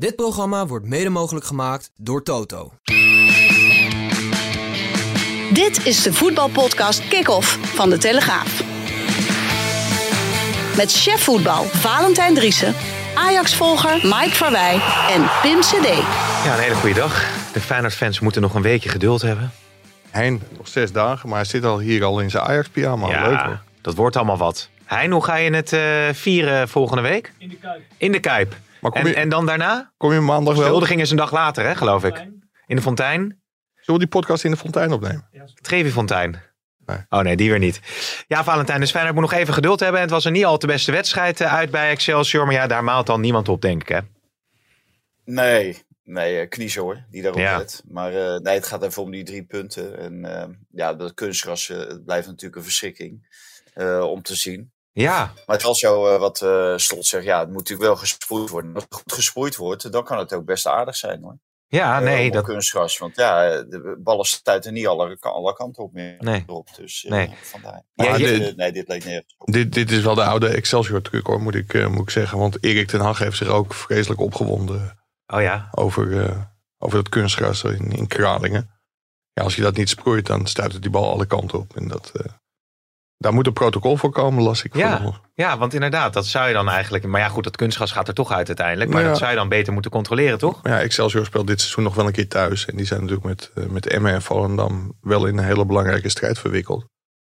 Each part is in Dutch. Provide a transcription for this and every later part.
Dit programma wordt mede mogelijk gemaakt door Toto. Dit is de voetbalpodcast Kick-Off van De Telegraaf. Met chef voetbal Valentijn Driessen, Ajax-volger Mike Verwij en Pim CD. Ja, een hele goede dag. De Feyenoord-fans moeten nog een weekje geduld hebben. Hein, nog zes dagen, maar hij zit al hier al in zijn Ajax-pyjama. Leuk hoor. dat wordt allemaal wat. Hein, hoe ga je het eh, vieren volgende week? In de Kuip. In de Kuip. Maar kom En, je, en dan daarna? kom je maandag wel? Huldiging is een dag later, hè, geloof ik. In de Fontein. Zullen we die podcast in de fontein opnemen? Trevi Fontein. Nee. Oh nee, die weer niet. Ja, Valentijn, dus Feyenoord moet nog even geduld hebben. Het was een niet al te beste wedstrijd eh, uit bij Excelsior. Maar ja, daar maalt dan niemand op, denk ik, hè? Nee, nee, eh, kniezen hoor, die daarop Ja. let. Maar eh, nee, het gaat even om die drie punten. En eh, ja, dat kunstgras blijft natuurlijk een verschrikking eh, om te zien. Ja, Maar het is wel zo eh, wat eh Slot zegt, ja, het moet natuurlijk wel gesproeid worden. Als het goed gesproeid wordt, dan kan het ook best aardig zijn hoor. ja Eh, nee, dat, kunstgras, want ja, de ballen stuiten niet alle, alle kanten op meer Nee. erop. Dus eh, Nee. vandaar. Maar dit, nee, dit leek nergens op. Dit, dit is wel de oude Excelsior-truc hoor, moet ik, eh, moet ik zeggen. Want Erik ten Hag heeft zich ook vreselijk opgewonden oh ja. over, eh, over dat kunstgras in, in Kralingen. Ja, als je dat niet sproeit, dan stuit die bal alle kanten op. En dat, eh, daar moet een protocol voor komen, las ik. Ja. Ja, want inderdaad, dat zou je dan eigenlijk... Maar ja, goed, dat kunstgas gaat er toch uit uiteindelijk. Maar Ja. dat zou je dan beter moeten controleren, toch? Ja, Excelsior speelt dit seizoen nog wel een keer thuis. En die zijn natuurlijk met, eh, met Emmen en Volendam wel in een hele belangrijke strijd verwikkeld.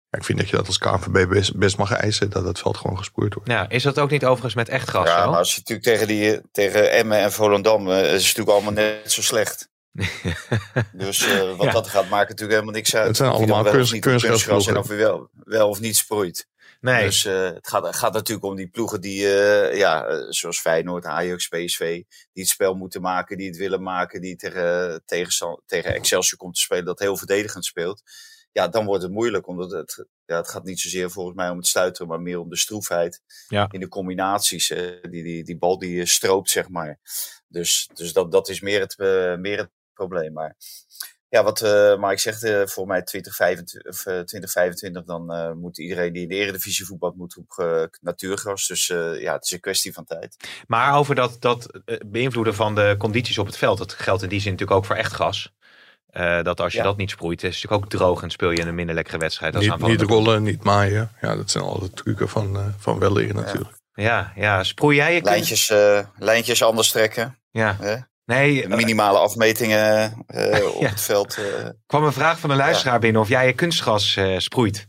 Ja, ik vind dat je dat als KNVB best, best mag eisen, dat het veld gewoon gesproeid wordt. Ja, is dat ook niet overigens met echt gas Ja, zo? maar als je natuurlijk tegen, die, tegen Emmen en Volendam, eh, is het natuurlijk allemaal net zo slecht. Dus eh, wat Ja. dat gaat, maakt natuurlijk helemaal niks uit. Het zijn allemaal kunst- kunstgras en of je wel, wel of niet sproeit. Nee, Dus eh, het gaat, gaat natuurlijk om die ploegen die, eh, ja, zoals Feyenoord, Ajax, PSV, die het spel moeten maken, die het willen maken, die tegen, tegen, tegen Excelsior komt te spelen, dat heel verdedigend speelt. Ja, dan wordt het moeilijk, omdat het, ja, het gaat niet zozeer volgens mij om het stuiteren, maar meer om de stroefheid Ja. in de combinaties. eh, die, die, die bal die stroopt, zeg maar. Dus, dus dat, dat is meer het, meer het probleem. Maar ja, wat eh Mike zegt, eh, voor mij 2025, of, eh, 2025 dan eh, moet iedereen die in de eredivisie voetbalt moet op natuurgras. Dus eh, ja, het is een kwestie van tijd. maar over dat, dat beïnvloeden van de condities op het veld. Dat geldt in die zin natuurlijk ook voor echt gas. Eh, dat als je Ja. dat niet sproeit, is het natuurlijk ook droog en speel je een minder lekkere wedstrijd. Als Niet, niet rollen, niet maaien. Ja, dat zijn alle trucken van, eh van wel leren natuurlijk. Ja, ja, sproei jij je Lijntjes, eh, lijntjes anders trekken. Ja? Nee, eh, minimale afmetingen eh, op Ja. het veld. eh. kwam een vraag van een luisteraar binnen of jij je kunstgas eh, sproeit.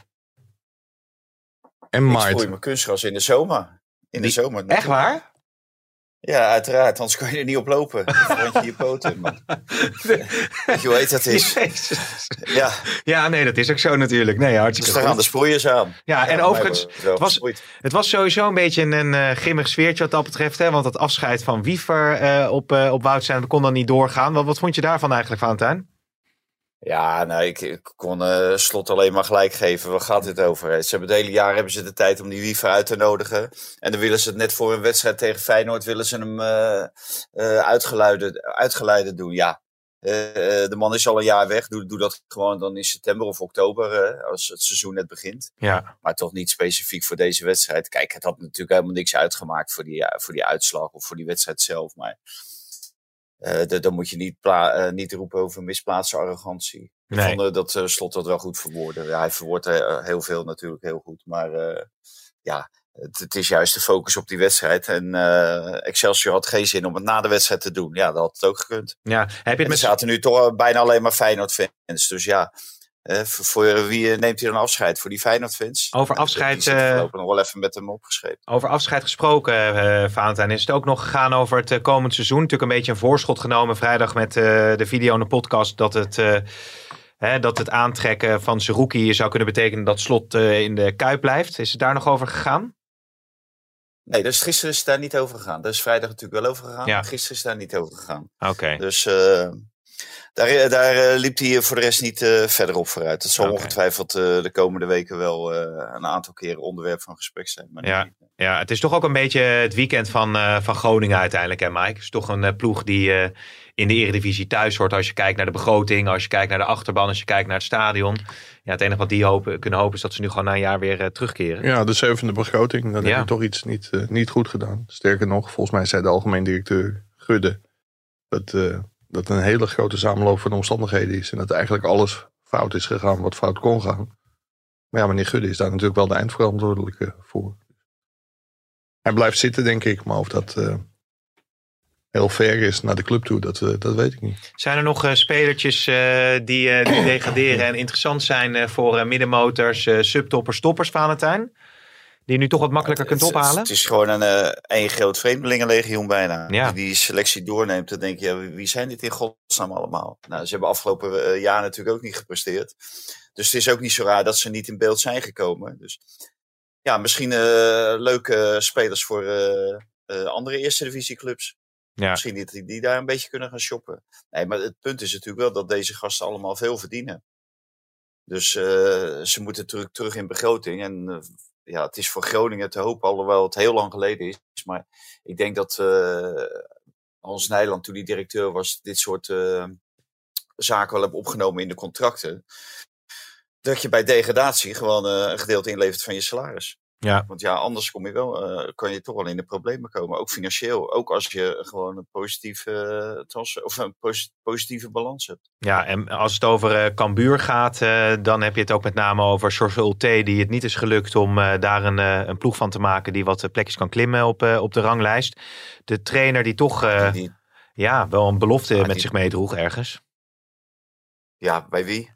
En ik sproei mijn kunstgras in de zomer. In de Die- zomer. Echt waar? Ja, uiteraard. Anders kan je er niet op lopen. Dan je je poten. man. Weet je heet dat is? Jezus. Ja, Ja, nee, dat is ook zo natuurlijk. Nee, dus hartstikke daar gaan de sproeiers aan. Ja, en overigens, het was, het was sowieso een beetje een eh, grimmig sfeertje wat dat betreft. Hè? Want het afscheid van Wiever eh, op, eh op Woudstein kon dan niet doorgaan. Wat, wat vond je daarvan eigenlijk, Valentijn? Ja, nou, ik, ik kon eh, Slot alleen maar gelijk geven. Waar gaat dit over? Ze hebben het hele jaar hebben ze de tijd om die wiever uit te nodigen. En dan willen ze het net voor een wedstrijd tegen Feyenoord... willen ze hem eh uitgeluiden, uitgeleide doen. Ja, de man is al een jaar weg. Doe, doe dat gewoon dan in september of oktober... als het seizoen net begint. Ja, Maar toch niet specifiek voor deze wedstrijd. Kijk, het had natuurlijk helemaal niks uitgemaakt voor die, voor die uitslag of voor die wedstrijd zelf. Maar eh, dan moet je niet, eh, niet roepen over misplaatste arrogantie. Ik Nee. vond eh, dat Slot dat wel goed verwoordde. Ja, hij verwoordt heel veel natuurlijk heel goed. Maar ja, het, het is juist de focus op die wedstrijd. En Excelsior had geen zin om het na de wedstrijd te doen. Ja, dat had het ook gekund. ja. Heb je het er met... zaten nu toch bijna alleen maar Feyenoord-fans. Dus ja, voor, voor wie eh, neemt hij dan afscheid? Voor die Feyenoord-fans? Over afscheid, voorlopig nog wel even met hem opgeschreven. Over afscheid gesproken, Valentijn, is het ook nog gegaan over het komend seizoen. Natuurlijk een beetje een voorschot genomen vrijdag met de video en de podcast. Dat het, hè, dat het aantrekken van Seruki zou kunnen betekenen dat Slot in de Kuip blijft. Is het daar nog over gegaan? Nee, dus gisteren is het daar niet over gegaan. Dat is vrijdag natuurlijk wel over gegaan. Ja. Gisteren is het daar niet over gegaan. Oké. Dus daar, daar eh, liep hij voor de rest niet eh, verder op vooruit. Dat zal ongetwijfeld eh, de komende weken wel eh, een aantal keren onderwerp van gesprek zijn. Maar Ja. niet- Ja, het is toch ook een beetje het weekend van, eh, van Groningen uiteindelijk, hè Mike? Het is toch een eh, ploeg die eh, in de Eredivisie thuis hoort als je kijkt naar de begroting, als je kijkt naar de achterban, als je kijkt naar het stadion. Ja, het enige wat die hopen, kunnen hopen is dat ze nu gewoon na een jaar weer eh, terugkeren. Ja, de zevende begroting. Dan Ja. heb je toch iets niet, eh, niet goed gedaan. Sterker nog, volgens mij zei de algemeen directeur Gudde dat, eh, dat een hele grote samenloop van omstandigheden is. En dat eigenlijk alles fout is gegaan wat fout kon gaan. Maar ja, meneer Gudde is daar natuurlijk wel de eindverantwoordelijke voor. Hij blijft zitten, denk ik. Maar of dat eh, heel ver is naar de club toe, dat, eh, dat weet ik niet. Zijn er nog eh, spelertjes die, die degraderen en interessant zijn voor middenmotors, subtoppers, toppers, Valentijn? Die je nu toch wat makkelijker kunt ophalen? Het is gewoon een eh één groot vreemdelingenlegioen bijna. Ja. Die die selectie doorneemt, dan denk je, wie- zijn dit in godsnaam allemaal? Nou, ze hebben afgelopen eh, jaar natuurlijk ook niet gepresteerd. Dus het is ook niet zo raar dat ze niet in beeld zijn gekomen. Dus ja, misschien eh, leuke spelers voor eh, eh, andere eerste divisieclubs. Ja. Misschien die, die, die daar een beetje kunnen gaan shoppen. Nee, maar het punt is natuurlijk wel dat deze gasten allemaal veel verdienen. Dus eh, ze moeten terug, terug in begroting. En eh, ja, het is voor Groningen te hopen, alhoewel het heel lang geleden is. Maar ik denk dat eh, Hans Nijland, toen hij directeur was, dit soort eh, zaken wel hebben opgenomen in de contracten. Dat je bij degradatie gewoon eh, een gedeelte inlevert van je salaris. Ja. Want ja, anders kom je wel, eh, kan je toch wel in de problemen komen. Ook financieel. Ook als je gewoon een positieve, eh, trans- of een posi- positieve balans hebt. Ja, en als het over eh Cambuur gaat, dan heb je het ook met name over George Ulte, die het niet is gelukt om daar een, een ploeg van te maken die wat plekjes kan klimmen op, op de ranglijst. De trainer die toch Die- ja, wel een belofte met die- zich meedroeg ergens. ja, bij wie?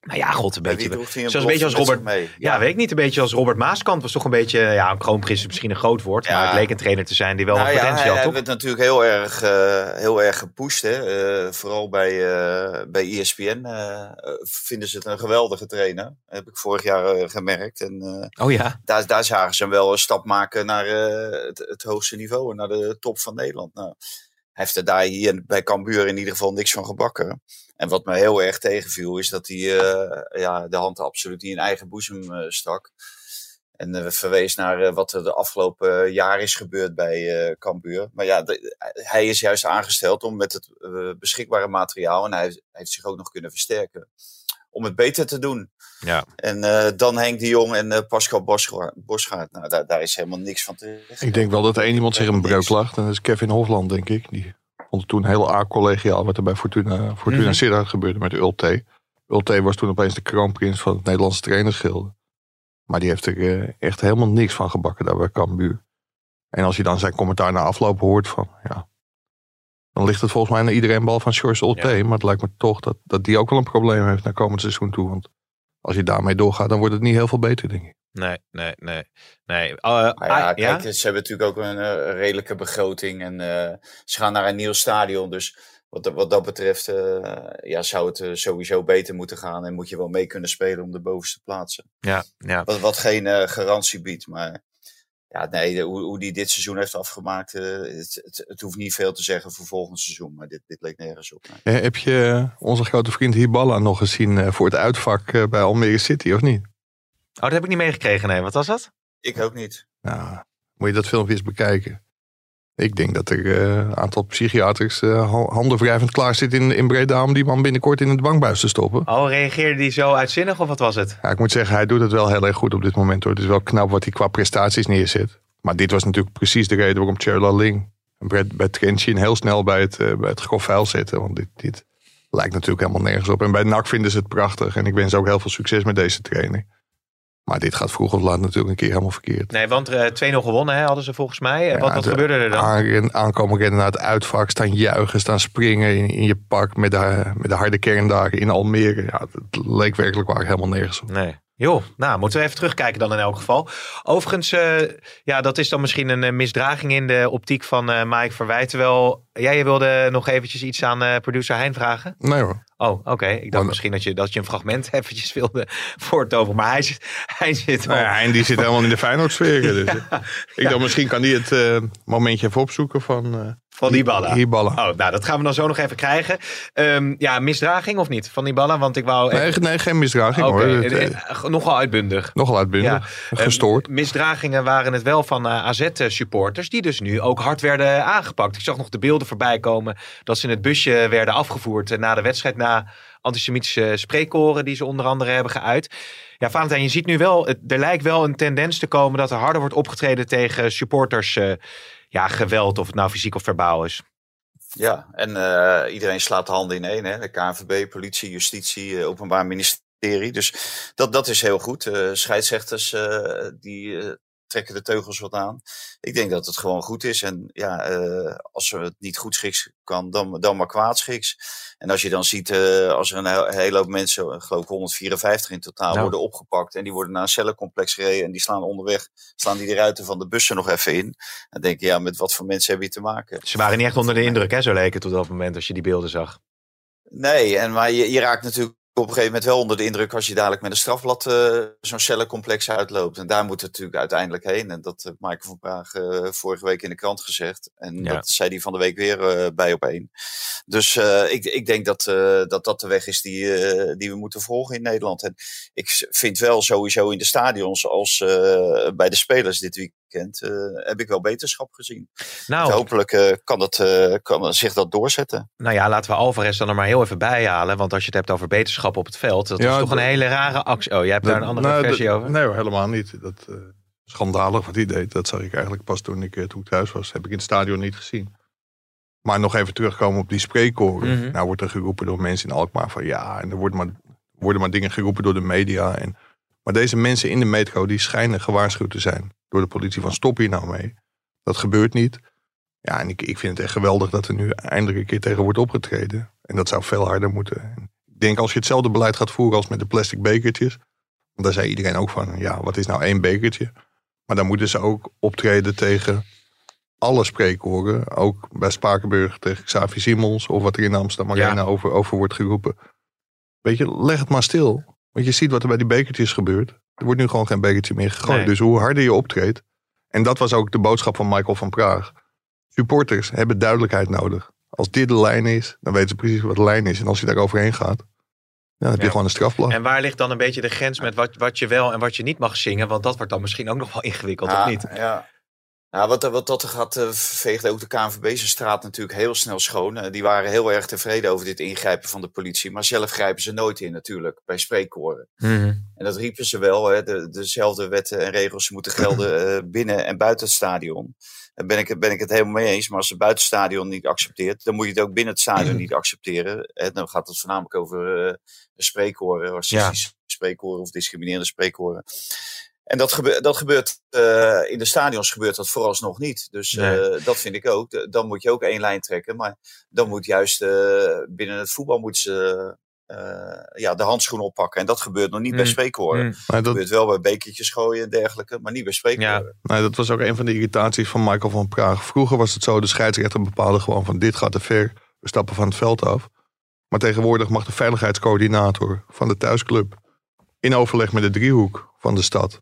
Nou ja, god, een beetje. een zoals een beetje als Robert-? Ja, weet ik niet. Een beetje als Robert Maaskant was toch een beetje, ja, een kroonprins is misschien een groot woord, maar Ja. het leek een trainer te zijn die wel Nou ja, potentie hij, had, hij werd natuurlijk heel erg, eh, heel erg gepusht. Hè? Eh, vooral bij, eh, bij ESPN vinden ze het een geweldige trainer. heb ik vorig jaar gemerkt. En Oh ja, daar, daar zagen ze hem wel een stap maken naar het, het hoogste niveau. en Naar de top van Nederland. Nou, hij heeft er daar hier bij Cambuur in ieder geval niks van gebakken. En wat me heel erg tegenviel is dat hij eh, ja, de hand absoluut niet in eigen boezem eh, stak. En eh, verwees naar eh, wat er de afgelopen jaar is gebeurd bij eh Cambuur. Maar ja, de- hij is juist aangesteld om met het beschikbare materiaal, en hij, hij heeft zich ook nog kunnen versterken, om het beter te doen. Ja. En eh, dan Henk de Jong en eh, Pascal Bosgaard. Nou, daar, daar is helemaal niks van te Ik denk wel dat er één iemand zich een breuk lag. En dat is Kevin Hofland, denk ik. Die vond toen heel acollegiaal wat er bij Fortuna, Fortuna Mhm. Sittard gebeurde met Ulte. Ulte was toen opeens de kroonprins van het Nederlandse trainersgilde. Maar die heeft er eh, echt helemaal niks van gebakken daar bij Cambuur. En als je dan zijn commentaar na afloop hoort van, ja... Dan ligt het volgens mij naar iedereen bal van George Ulte. Ja. Maar het lijkt me toch dat, dat die ook wel een probleem heeft naar komend seizoen toe. Want als je daarmee doorgaat, dan wordt het niet heel veel beter, denk ik. nee, nee, nee. nee. Uh, ja, ah, ja? kijk, ze hebben natuurlijk ook een eh, redelijke begroting. En eh, ze gaan naar een nieuw stadion. Dus wat, dat- wat dat betreft eh, ja, zou het eh, sowieso beter moeten gaan. En moet je wel mee kunnen spelen om de bovenste plaatsen. ja, ja. Wat, wat geen eh, garantie biedt. Maar ja, nee, de- hoe, hoe die dit seizoen heeft afgemaakt. eh, het, het, het hoeft niet veel te zeggen voor volgend seizoen. Maar dit, dit leek nergens op. nee. Eh, heb je eh, onze grote vriend Hiballa nog gezien voor het uitvak bij Almere City, of niet? Oh, dat heb ik niet meegekregen, nee. Wat was dat? Ik ook niet. Nou, moet je dat filmpje eens bekijken. Ik denk dat er eh, een aantal psychiaters eh, ha- handen wrijvend klaar zit in, in Breda om die man binnenkort in het bankbuis te stoppen. Oh, reageerde die zo uitzinnig of wat was het? Ja, ik moet zeggen, hij doet het wel heel erg goed op dit moment hoor. Het is wel knap wat hij qua prestaties neerzet. Maar dit was natuurlijk precies de reden waarom Tjerla Ling en Brett, heel snel bij het, eh, bij het grof vuil zetten. Want dit, dit lijkt natuurlijk helemaal nergens op. En bij NAC vinden ze het prachtig. En ik wens ook heel veel succes met deze trainer. Maar dit gaat vroeg of laat natuurlijk een keer helemaal verkeerd. Nee, want eh 2-0 gewonnen hè, hadden ze volgens mij. Ja, wat wat de gebeurde er dan? Aan, aankomen rennen naar het uitvak, staan juichen, staan springen in, in je pak met de, met de harde kern daar in Almere. Ja, het leek werkelijk waar helemaal nergens op. Nee. Joh, nou moeten we even terugkijken dan in elk geval. Overigens, eh, ja, dat is dan misschien een eh, misdraging in de optiek van eh Mike Verwijt. Terwijl jij wilde nog eventjes iets aan producer Hein vragen. Nee hoor. Oh, oké. Ik dacht Maar- misschien dat je, dat je een fragment eventjes wilde voortoveren. Maar hij zit, hij zit al... Nou ja, en die zit helemaal in de Feyenoord-sfeer. Dus, eh, ik dacht, misschien kan die het momentje even opzoeken van... eh Van die ballen. Hiballa. Oh, nou, dat gaan we dan zo nog even krijgen. Ehm, ja, misdraging of niet van die ballen? Want ik wou... Nee, nee, geen misdraging hoor. Het, eh, eh, eh, nogal uitbundig. nogal uitbundig. Gestoord. Eh, misdragingen waren het wel van AZ-supporters, die dus nu ook hard werden aangepakt. Ik zag nog de beelden voorbij komen dat ze in het busje werden afgevoerd eh, na de wedstrijd, na antisemitische spreekkoren die ze onder andere hebben geuit. Ja, Valentijn, je ziet nu wel, het, er lijkt wel een tendens te komen dat er harder wordt opgetreden tegen supporters. Ja, geweld, of het nou fysiek of verbaal is. Ja, en eh, iedereen slaat de handen in één. Hè? De KNVB, politie, justitie, eh, openbaar ministerie. Dus dat, dat is heel goed. Eh scheidsrechters eh, die trekken de teugels wat aan. Ik denk dat het gewoon goed is. En ja, eh, als het niet goed schiks kan, dan, dan maar kwaad schiks. En als je dan ziet, eh, als er een he- hele hoop mensen, ik geloof 154 in totaal, Nou. worden opgepakt. En die worden naar een cellencomplex gereden. En die slaan onderweg, slaan die de ruiten van de bussen nog even in. Dan denk je, ja, met wat voor mensen heb je te maken? Ze waren niet echt onder de indruk, hè, zo leek het op dat moment als je die beelden zag. Nee, en maar je, je raakt natuurlijk op een gegeven moment wel onder de indruk als je dadelijk met een strafblad eh, zo'n cellencomplex uitloopt. En daar moet het natuurlijk uiteindelijk heen. En dat heeft Michael van Praag eh, vorige week in de krant gezegd. En Ja. dat zei hij van de week weer eh, bij op één. Dus ik, ik denk dat, dat dat de weg is die, die we moeten volgen in Nederland. En ik vind wel sowieso in de stadions als bij de spelers dit weekend eh, heb ik wel beterschap gezien. Nou, Hopelijk eh, kan, dat, eh, kan zich dat doorzetten. Nou ja, laten we Alvarez dan er maar heel even bij halen. Want als je het hebt over beterschap op het veld, dat Ja, is toch een hele rare actie. Oh, jij hebt daar een andere Nou, versie dat- over? Nee helemaal niet. Dat, eh, schandalig wat hij deed. Dat zag ik eigenlijk pas toen ik, toen ik thuis was. Heb ik in het stadion niet gezien. Maar nog even terugkomen op die spreekkoren. Mhm. Nou wordt er geroepen door mensen in Alkmaar van ja. En er wordt maar, worden maar dingen geroepen door de media. En, maar deze mensen in de metro die schijnen gewaarschuwd te zijn. Door de politie van stop hier nou mee. Dat gebeurt niet. Ja, en ik, ik vind het echt geweldig dat er nu eindelijk een keer tegen wordt opgetreden. En dat zou veel harder moeten. En ik denk als je hetzelfde beleid gaat voeren als met de plastic bekertjes. Want daar zei iedereen ook van, ja, wat is nou één bekertje? Maar dan moeten ze ook optreden tegen alle spreekhoren. Ook bij Spakenburg tegen Xavi Simons. Of wat er in Amsterdam Ja. Arena over, over wordt geroepen. Weet je, leg het maar stil. Want je ziet wat er bij die bekertjes gebeurt. Er wordt nu gewoon geen bekertje meer gegooid. Nee. Dus hoe harder je optreedt. En dat was ook de boodschap van Michael van Praag. Supporters hebben duidelijkheid nodig. Als dit de lijn is, dan weten ze precies wat de lijn is. En als je daar overheen gaat, dan heb je Ja. gewoon een strafblad. En waar ligt dan een beetje de grens met wat, wat je wel en wat je niet mag zingen? Want dat wordt dan misschien ook nog wel ingewikkeld, ja, of niet? Ja. Nou, wat, wat dat er gaat, eh, veegde ook de KNVB zijn straat natuurlijk heel snel schoon. Eh, die waren heel erg tevreden over dit ingrijpen van de politie. Maar zelf grijpen ze nooit in natuurlijk, bij spreekkoren. Mhm. En dat riepen ze wel, hè, de, dezelfde wetten en regels moeten gelden eh, binnen en buiten het stadion. Daar ben ik, ben ik het helemaal mee eens. Maar als ze buiten het stadion niet accepteert, dan moet je het ook binnen het stadion niet accepteren. En dan gaat het voornamelijk over spreekkoren, racistische spreekkoren of discriminerende spreekkoren. En dat, gebe dat gebeurt eh, in de stadions gebeurt dat vooralsnog niet. Dus eh, Nee. dat vind ik ook. Dan moet je ook één lijn trekken. Maar dan moet juist eh, binnen het voetbal moeten ze eh, ja, de handschoen oppakken. En dat gebeurt nog niet bij Mm. spreekkoren. Mm. Dat dat, gebeurt wel bij bekertjes gooien en dergelijke, maar niet bij spreekkoren. Nou, dat was ook een van de irritaties van Michael van Praag. Vroeger was het zo, de scheidsrechter bepaalde gewoon van dit gaat te ver. We stappen van het veld af. Maar tegenwoordig mag de veiligheidscoördinator van de thuisclub... in overleg met de driehoek van de stad...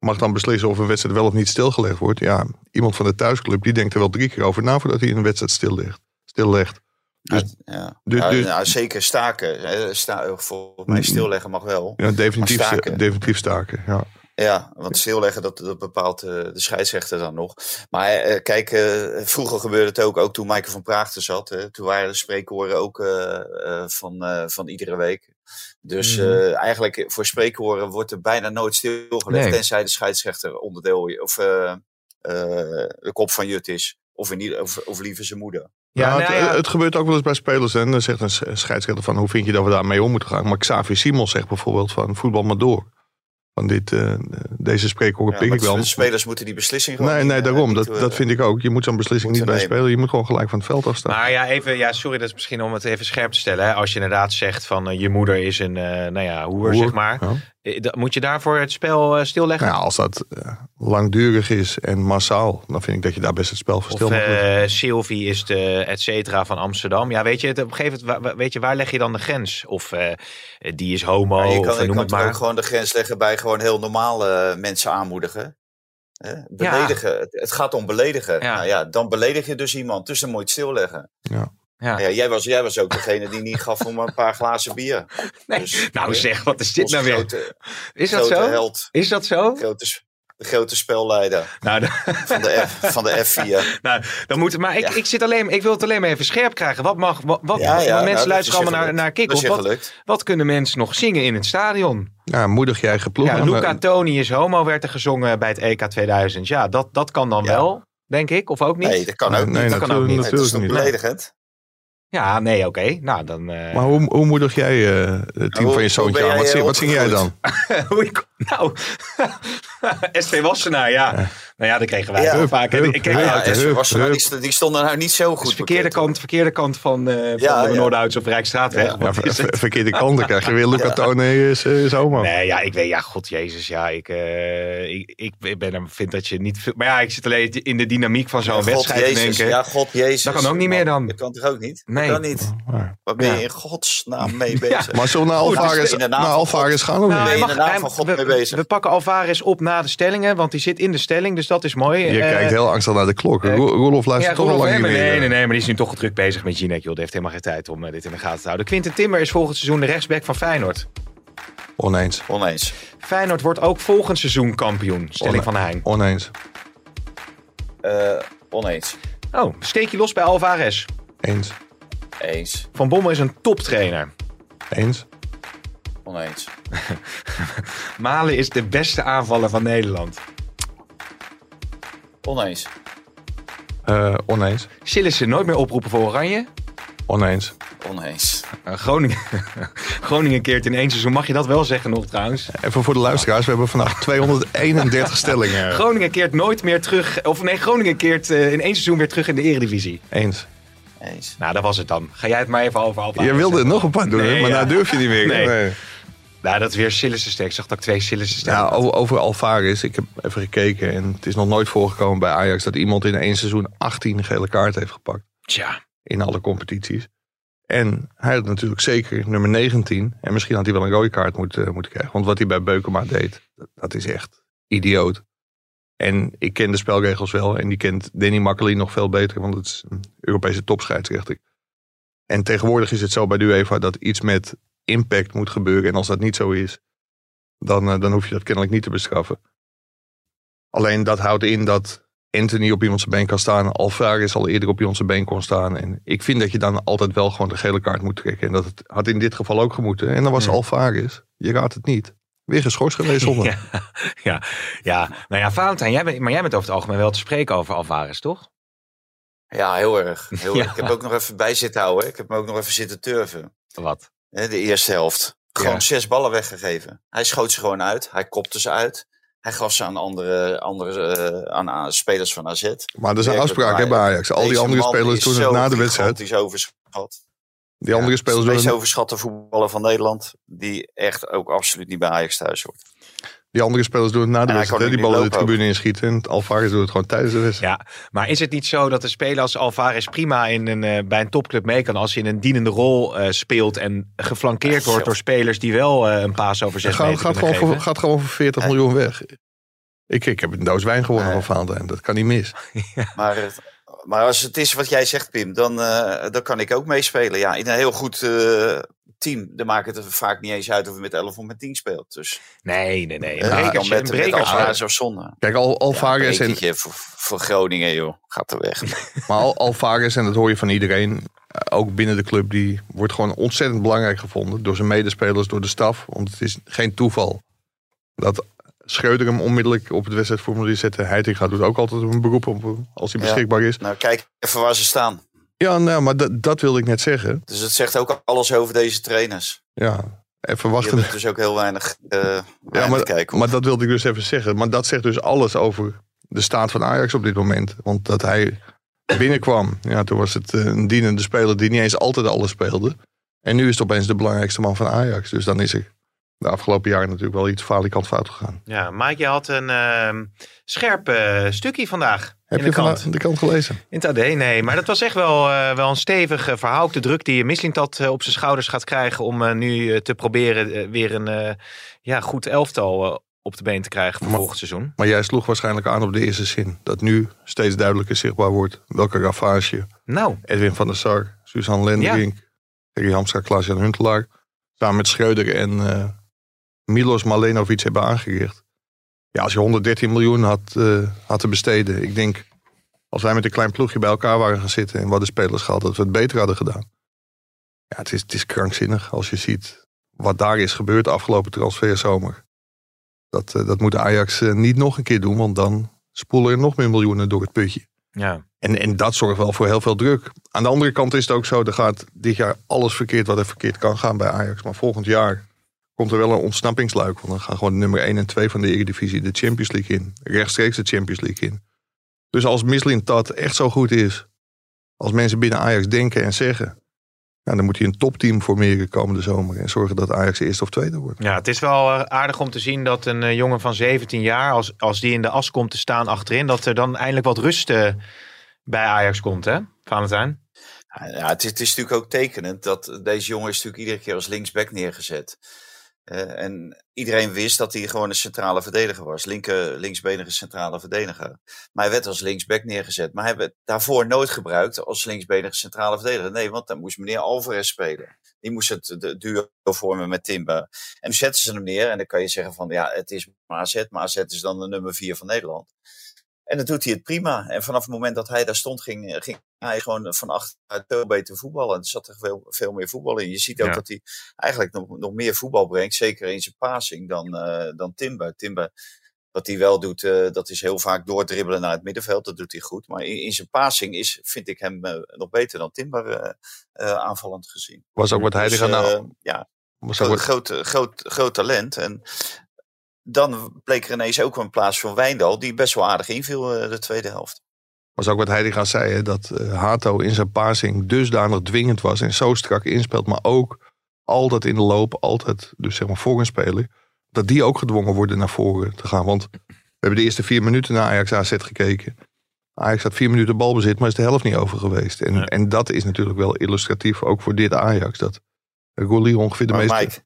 mag dan beslissen of een wedstrijd wel of niet stilgelegd wordt. Ja, iemand van de thuisclub die denkt er wel drie keer over na... voordat hij een wedstrijd stillegt. stillegt. Dus- Ja, ja. dus- Ja, dus- nou, zeker staken. Sta, volgens mij stilleggen mag wel. Ja, definitief, staken. definitief staken, ja. Ja, want stilleggen, dat, dat bepaalt eh, de scheidsrechter dan nog. Maar eh, kijk, eh, vroeger gebeurde het ook, ook toen Michael van Praag er zat. hè. toen waren de spreekhoren ook van, van iedere week. Dus Mhm. eh, eigenlijk voor spreekhoren wordt er bijna nooit stilgelegd. Nee. Tenzij de scheidsrechter onderdeel of eh, eh, de kop van Jut is. Of, in ieder, of, of liever zijn moeder. Ja, nou het, ja. het gebeurt ook wel eens bij spelers. En dan zegt een sch- scheidsrechter van hoe vind je dat we daarmee om moeten gaan. Maar Xavi Simons zegt bijvoorbeeld van voetbal maar door. Van dit, eh, deze spreekhoren Ja, pik ik wel. de spelers moeten die beslissing gewoon Nee, nee, eh, daarom. Dat, eh, dat vind ik ook. Je moet zo'n beslissing niet bij spelen. Je moet gewoon gelijk van het veld afstaan. Maar ja, even, ja, sorry, dat is misschien om het even scherp te stellen. Hè. Als je inderdaad zegt van je moeder is een, eh, nou ja, hoer, Hoer, zeg maar. ja. Eh, Moet je daarvoor het spel eh, stilleggen? Nou, als dat eh, langdurig is en massaal, dan vind ik dat je daar best het spel voor stil Of leggen. eh Sylvie is de et cetera van Amsterdam. Ja, weet je, het, op een gegeven moment, weet je, waar leg je dan de grens? Of eh, die is homo, Maar je of kan, je noem kan het toch maar. ook gewoon de grens leggen bij gewoon heel normale mensen aanmoedigen. Hè? Beledigen. Het, het gaat om beledigen. Ja. Nou ja, dan beledig je dus iemand. Dus dan moet je het stilleggen. Ja. Ja. Ja, jij, was, jij was ook degene die niet gaf om een paar glazen bier. Nee, Dus, nou eh, zeg, wat is dit nou weer? Grote, Is dat grote zo? held. Is dat zo? Grote, de grote spelleider Nou, van de, F, van de F4. nou, dan moet maar ik, Ja. ik, zit alleen, ik wil het alleen maar even scherp krijgen. Wat mag, wat, wat- Ja, ja, want nou, mensen dat luisteren allemaal naar, naar je Wat, wat kunnen mensen nog zingen in het stadion? Ja, moedig je eigen ploeg Ja. Luca Toni is homo, werd er gezongen bij het EK 2000. Ja, dat, dat kan dan Ja. wel, denk ik, of ook niet? Nee, dat kan ook nee, niet. dat kan ook niet. Dat is toch niet. beledigend? Ja, nee, oké. Nou, dan... eh, Maar hoe, hoe moedig jij eh, het team hoe- van je zoontje aan? Wat, zing, wat zing jij dan? Hoe ik, nou, SV Wassenaar, ja. Nou ja, dat kregen wij Ja. heel vaak. Hup, ik kreeg hup, Ja, uit. ja, hup, was nou, hup. die, st- die stonden nou niet zo goed. Dus verkeerde bekend, kant, verkeerde kant van, eh van Ja, de ja. Noorderhuis of Rijksstraatweg. Ja. Ja, Wat ver- is het? ver- verkeerde kant, dan krijg je weer Luca Ja. Tone is, is homo. Nee, ja, ik weet, ja, god jezus, ja, ik, eh, ik, ik ben er, vind dat je niet veel, maar ja, ik zit alleen in de dynamiek van zo'n God wedstrijd te Jezus, denken. Ja, God Jezus. Dat kan ook niet meer dan. Dat kan toch ook niet? Nee. Dat kan niet. Waar ben je in godsnaam mee bezig? maar zullen we naar dus Alvarez, in de naam naar van Alvarez gaan Nou, niet? ben je hij in we, mee bezig? we pakken Alvarez op na de stellingen, want die zit in de stelling, dus dat is mooi. Je Eh, kijkt heel angstig naar de klok. eh, Ro- Roloff Ja, luistert toch al lang niet meer. nee, nee, nee, maar die is nu toch druk bezig met Jinek, joh. Die heeft helemaal geen tijd om eh, dit in de gaten te houden. Quinten Timmer is volgend seizoen de rechtsback van Feyenoord. Oneens. Oneens. Feyenoord wordt ook volgend seizoen kampioen, stelling van Heijn. Oneens. Eh, oneens. Oh, steek je los bij Alvarez. Eens. Eens. Van Bommel is een toptrainer. Eens. Oneens. Malen is de beste aanvaller van Nederland. Oneens. Eh, oneens. Sillissen nooit meer oproepen voor Oranje. Oneens. Oneens. Uh, Groningen, Groningen keert in één seizoen. Mag je dat wel zeggen nog trouwens? Even voor de luisteraars. We hebben vandaag 231 stellingen. Groningen keert nooit meer terug. Of nee, Groningen keert eh, in één seizoen weer terug in de Eredivisie. Eens. Eens. Nou, dat was het dan. Ga jij het maar even over Je wilde er nog een paar doen, Nee, maar ja. nou durf je niet meer. Nee. Nou, dat is weer Sillissen. Ik zag dat ik twee Sillissen Ja, over, over Alvarez. Ik heb even gekeken en het is nog nooit voorgekomen bij Ajax dat iemand in één seizoen 18 gele kaarten heeft gepakt. Tja. In alle competities. En hij had natuurlijk zeker nummer 19. En misschien had hij wel een rode kaart moeten, moeten krijgen. Want wat hij bij Beukema deed, dat, dat is echt idioot. En ik ken de spelregels wel. En die kent Danny Makkely nog veel beter. Want het is een Europese topscheidsrechter. En tegenwoordig is het zo bij de UEFA dat iets met impact moet gebeuren. En als dat niet zo is, dan, eh, dan hoef je dat kennelijk niet te bestraffen. Alleen dat houdt in dat Anthony op iemand zijn been kan staan. Alvarez al eerder op iemand zijn been kon staan. En ik vind dat je dan altijd wel gewoon de gele kaart moet trekken. En dat het had in dit geval ook gemoeten. En dan was Ja. Alvarez, je raadt het niet, weer geschorst geweest zonder. Ja, ja, ja, nou ja, Valentijn, jij bent, maar jij bent over het algemeen wel te spreken over Alvarez, toch? Ja, heel erg. Heel Ja. erg. Ik heb ook nog even bij zitten houden. hè. Ik heb me ook nog even zitten turven. Wat? De eerste helft. Gewoon Ja. zes ballen weggegeven. Hij schoot ze gewoon uit. Hij kopte ze uit. Hij gaf ze aan andere, andere eh, aan, aan spelers van AZ. Maar er is een afspraak hè, bij Ajax. Al die andere spelers is doen het na de wedstrijd. gigantisch overschat. Die andere Ja, spelers is de meest overschatte voetballer van Nederland. Die echt ook absoluut niet bij Ajax thuis hoort. Die andere spelers doen het na de En wedstrijd. Die ballen de tribune inschieten. En Alvarez doet het gewoon tijdens de wedstrijd. Ja, maar is het niet zo dat een speler als Alvarez prima in een, eh, bij een topclub mee kan als hij in een dienende rol eh, speelt en geflankeerd Ja, wordt door spelers die wel eh, een paas over zes Het gaat, meter gaat, gewoon voor, gaat gewoon voor 40 miljoen weg. Ik, ik heb een doos wijn gewonnen van Valentijn. Dat kan niet mis. Maar, maar als het is wat jij zegt, Pim, dan, eh, dan kan ik ook meespelen. Ja, in een heel goed eh, team, dan maakt het er vaak niet eens uit of je met 11 of met 10 speelt. Dus Nee, nee, nee. Ja, brekertje, een met, met brekertje. Alvarez of zonde. Kijk, Al, Alvarez, ja, en, voor, voor Groningen, joh. Gaat er weg. maar Al, Alvarez, en dat hoor je van iedereen, eh, ook binnen de club, die wordt gewoon ontzettend belangrijk gevonden. Door zijn medespelers, door de staf. Want het is geen toeval dat Schreuder hem onmiddellijk op het wedstrijdformulier zette. Heitinga doet ook altijd een beroep op als hij beschikbaar is. nou, kijk even waar ze staan. Ja, nou, maar dat, dat wilde ik net zeggen. Dus het zegt ook alles over deze trainers. Ja, even wachten. hebben dus ook heel weinig, eh Ja, maar, kijken. maar dat wilde ik dus even zeggen. Maar dat zegt dus alles over de staat van Ajax op dit moment. Want dat hij binnenkwam, ja, toen was het eh, een dienende speler die niet eens altijd alles speelde. En nu is het opeens de belangrijkste man van Ajax. Dus dan is er de afgelopen jaren natuurlijk wel iets falikant fout gegaan. Ja, Mike, je had een uh, scherp uh, stukje vandaag. Heb in je de krant. van de kant gelezen? In het AD, nee. Maar dat was echt wel, uh, wel een stevig verhaal. Ook de druk die Mislintat op zijn schouders gaat krijgen om nu te proberen weer een ja, goed elftal op de been te krijgen voor maar, volgend seizoen. Maar jij sloeg waarschijnlijk aan op de eerste zin. Dat nu steeds duidelijker zichtbaar wordt welke ravage nou. Edwin van der Sar, Suzanne Lenderink, ja. Harry Hamstra, Klaas-Jan Huntelaar... samen met Schreuder en Milos Malenovic hebben aangericht. Ja, als je 113 miljoen had, uh, had te besteden... ik denk, als wij met een klein ploegje bij elkaar waren gaan zitten... en wat de spelers gehad, dat we het beter hadden gedaan. Ja, het is, het is krankzinnig als je ziet wat daar is gebeurd de afgelopen transferzomer. Dat, uh, dat moet Ajax uh, niet nog een keer doen, want dan spoelen er nog meer miljoenen door het putje. Ja. En, en dat zorgt wel voor heel veel druk. Aan de andere kant is het ook zo, er gaat dit jaar alles verkeerd wat er verkeerd kan gaan bij Ajax. Maar volgend jaar komt er wel een ontsnappingsluik. Want dan gaan gewoon nummer 1 en 2 van de Eredivisie de Champions League in. Rechtstreeks de Champions League in. Dus als Mislin Tat echt zo goed is, als mensen binnen Ajax denken en zeggen... Ja, dan moet hij een topteam formeren komende zomer. En zorgen dat Ajax eerste of tweede wordt. Ja, het is wel uh, aardig om te zien dat een uh, jongen van 17 jaar, als, als die in de as komt te staan achterin, dat er dan eindelijk wat rust uh, bij Ajax komt, hè, Valentijn? Ja, het is, het is natuurlijk ook tekenend dat deze jongen is natuurlijk iedere keer als linksback neergezet. Uh, en iedereen wist dat hij gewoon een centrale verdediger was. Linker, linksbenige centrale verdediger. Maar hij werd als linksback neergezet. Maar hij werd daarvoor nooit gebruikt als linksbenige centrale verdediger. Nee, want dan moest meneer Alvarez spelen. Die moest het duo vormen met Timber. En nu zetten ze hem neer. En dan kan je zeggen van ja, het is maar AZ. Maar AZ is dan de nummer vier van Nederland. En dan doet hij het prima. En vanaf het moment dat hij daar stond, ging, ging hij gewoon van achteruit veel beter voetballen. En er zat er veel, veel meer voetbal in. Je ziet ook ja. dat hij eigenlijk nog, nog meer voetbal brengt. Zeker in zijn passing dan, uh, dan Timber. Timber, wat hij wel doet, uh, dat is heel vaak doordribbelen naar het middenveld. Dat doet hij goed. Maar in, in zijn passing is, vind ik hem uh, nog beter dan Timber aanvallend gezien. Was ook wat hij dus, nou... Ja, was ook groot, groot, groot, groot talent. En dan bleek er ineens ook een plaats van Wijndal, die best wel aardig inviel uh, de tweede helft. Was ook wat Heidegger zei, hè, dat uh, Hato in zijn passing dusdanig dwingend was en zo strak inspeelt, maar ook altijd in de loop, altijd dus zeg maar voor een speler, dat die ook gedwongen worden naar voren te gaan. Want we hebben de eerste vier minuten naar Ajax AZ gekeken. Ajax had vier minuten balbezit, maar is de helft niet over geweest. En, ja. en dat is natuurlijk wel illustratief ook voor dit Ajax, dat Goli ongeveer de maar meeste... Mike,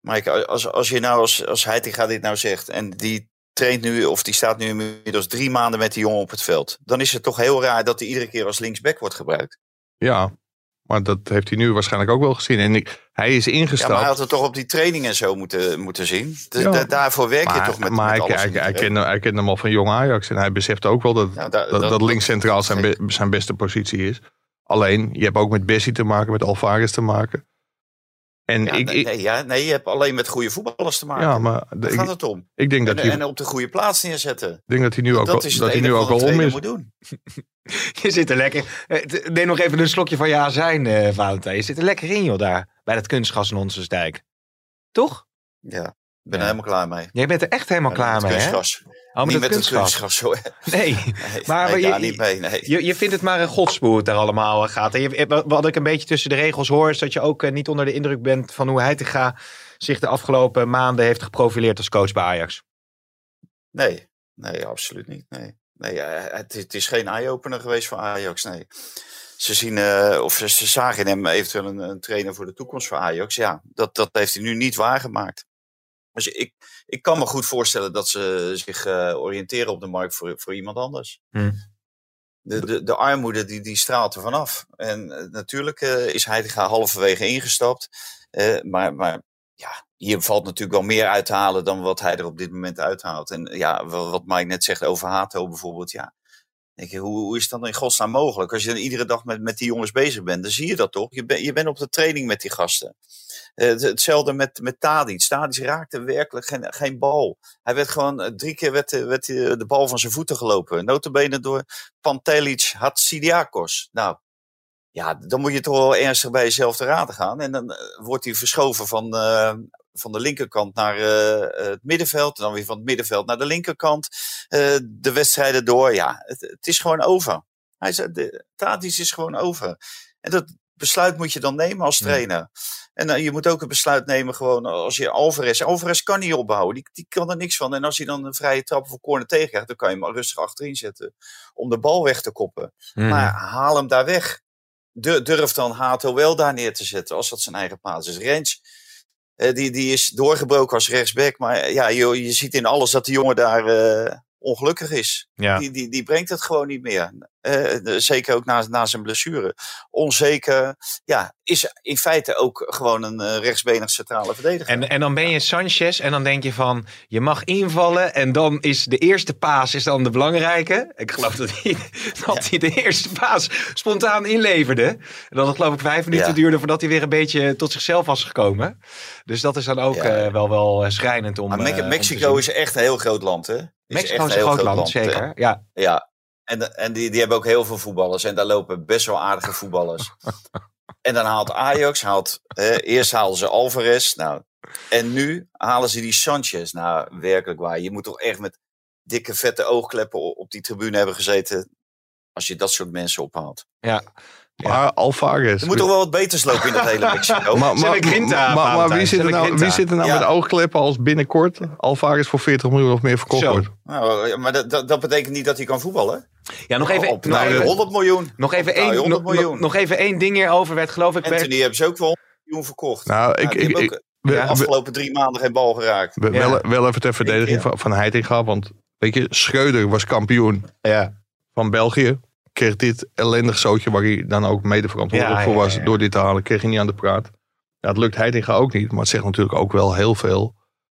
Mike, als, als je nou als, als Heitinga dit nou zegt en die traint nu of die staat nu inmiddels drie maanden met die jongen op het veld, dan is het toch heel raar dat hij iedere keer als linksback wordt gebruikt. Ja, maar dat heeft hij nu waarschijnlijk ook wel gezien. En hij is ingestapt. Ja, maar hij had het toch op die training en zo moeten, moeten zien. Ja. daarvoor werk je toch met, maar met hij, alles. hij, hij, kende, hij kende hem al van jong Ajax. En hij beseft ook wel dat, daar- dat, dat- dat, dat- links centraal zijn, be- zijn beste positie is. Alleen, je hebt ook met Bessie te maken, met Alvarez te maken. En Ja, ik, nee, ik- nee, ja, nee, je hebt alleen met goede voetballers te maken. ja, maar Daar ik, gaat het om. ik denk dat En, hij, en op de goede plaats neerzetten. denk dat hij nu ook, dat dat hij nu enige ook wat al om is. moet doen. Je zit er lekker. Eh, Neem nog even een slokje van je azijn, eh Valentijn. Je zit er lekker in, joh, daar. Bij dat kunstgas in Onsensdijk. Toch? Ja, ik ben Ja. er helemaal klaar mee. Jij bent er echt helemaal klaar mee, hè? kunstgras. Oh, niet met het kunstgras. hoor. Nee. Nee, Maar nee, je- niet mee. Nee. Je, je vindt het maar een godspoor het daar allemaal eh, gaat. En je, wat- wat ik een beetje tussen de regels hoor, is dat je ook eh, niet onder de indruk bent van hoe Heitinga zich de afgelopen maanden heeft geprofileerd als coach bij Ajax. Nee, nee, absoluut niet. Nee, nee eh, het, het is geen eye-opener geweest voor Ajax. Nee. Ze zien, eh, of ze, ze zagen in hem eventueel een, een trainer voor de toekomst voor Ajax. Ja, dat, dat heeft hij nu niet waargemaakt. Dus ik, ik kan me goed voorstellen dat ze zich eh, oriënteren op de markt voor, voor iemand anders. Hm. De, de, de armoede die, die straalt er vanaf. En eh, natuurlijk eh, is Heitinga halverwege ingestapt. Maar, maar ja, hier valt natuurlijk wel meer uit te halen dan wat hij er op dit moment uithaalt. En ja, wa- wat Mike net zegt over Hato bijvoorbeeld. Ja, denk je, hoe, hoe is dat in godsnaam mogelijk? Als je dan iedere dag met, met die jongens bezig bent, dan zie je dat toch? Je, ben, je bent op de training met die gasten. Eh, het- hetzelfde met, met Tadic. Tadic raakte werkelijk geen, geen bal. Hij werd gewoon, eh, drie keer werd, eh, werd de bal van zijn voeten gelopen. Notabene door Pantelic Hatsidiakos. Nou, ja, dan moet je toch wel ernstig bij jezelf te raden gaan. En dan wordt hij verschoven van, van de linkerkant naar het middenveld. En dan weer van het middenveld naar de linkerkant. De wedstrijden door. Ja, het, het is gewoon over. Hij zei, de Tadic is gewoon over. En dat, besluit moet je dan nemen als trainer? En je moet ook een besluit nemen gewoon als je Alvarez... Alvarez kan niet opbouwen, die, die kan er niks van. En als hij dan een vrije trap of corner tegenkrijgt... dan kan je hem rustig achterin zetten om de bal weg te koppen. Mhm. Maar haal hem daar weg. Du- Durf dan Hato wel daar neer te zetten als dat zijn eigen plaats is. Rens, eh, die, die is doorgebroken als rechtsback. Maar eh, ja, je, je ziet in alles dat die jongen daar eh, ongelukkig is. Ja. Die, die, die brengt het gewoon niet meer. Eh, zeker ook na, na zijn blessure. Onzeker. Ja, is in feite ook gewoon een eh, rechtsbenig centrale verdediger. En, en dan ben je Sanchez en dan denk je van, je mag invallen en dan is de eerste paas is dan de belangrijke. Ik geloof dat hij, dat hij de eerste paas spontaan inleverde. En dat het geloof ik vijf minuten Ja. duurde voordat hij weer een beetje tot zichzelf was gekomen. Dus dat is dan ook Ja. eh, wel, wel schrijnend om, maar Me- om te Mexico is echt een heel groot land, hè? Is Mexico echt is een groot land, zeker. Ja. Ja, en, en die, die hebben ook heel veel voetballers. En daar lopen best wel aardige voetballers. en dan haalt Ajax, haalt, eh, eerst halen ze Alvarez. Nou, en nu halen ze die Sanchez. Nou, werkelijk waar. Je moet toch echt met dikke vette oogkleppen op die tribune hebben gezeten. Als je dat soort mensen ophaalt. ja. Maar Alvarez. Er moet toch wel wat beters lopen in dat hele Mexico. Maar, Zijn maar, we Grinta, maar, maar Valentijn? wie zit er nou, wie zit er nou Ja. met oogkleppen als binnenkort Alvarez voor 40 miljoen of meer verkocht Zo. wordt? Nou, maar dat, dat, dat betekent niet dat hij kan voetballen. ja, nog even, Op nog nou, even, 100 miljoen. nog even, nou, één, 100 nog, miljoen. nog even één ding hierover werd geloof ik... Anthony hebben ze ook wel 100 miljoen verkocht. Nou, ik, Nou, ik, hebben ik, Ja, we- afgelopen drie maanden geen bal geraakt. we- Ja. wel, wel even ter verdediging ja. van, van Heitinga. Want weet je, Schreuder was kampioen ja. van België. Kreeg dit ellendig zootje waar hij dan ook mede verantwoordelijk Ja, voor was. ja, ja. Door dit te halen, kreeg hij niet aan de praat. Ja, het lukt Heitinga ook niet. Maar het zegt natuurlijk ook wel heel veel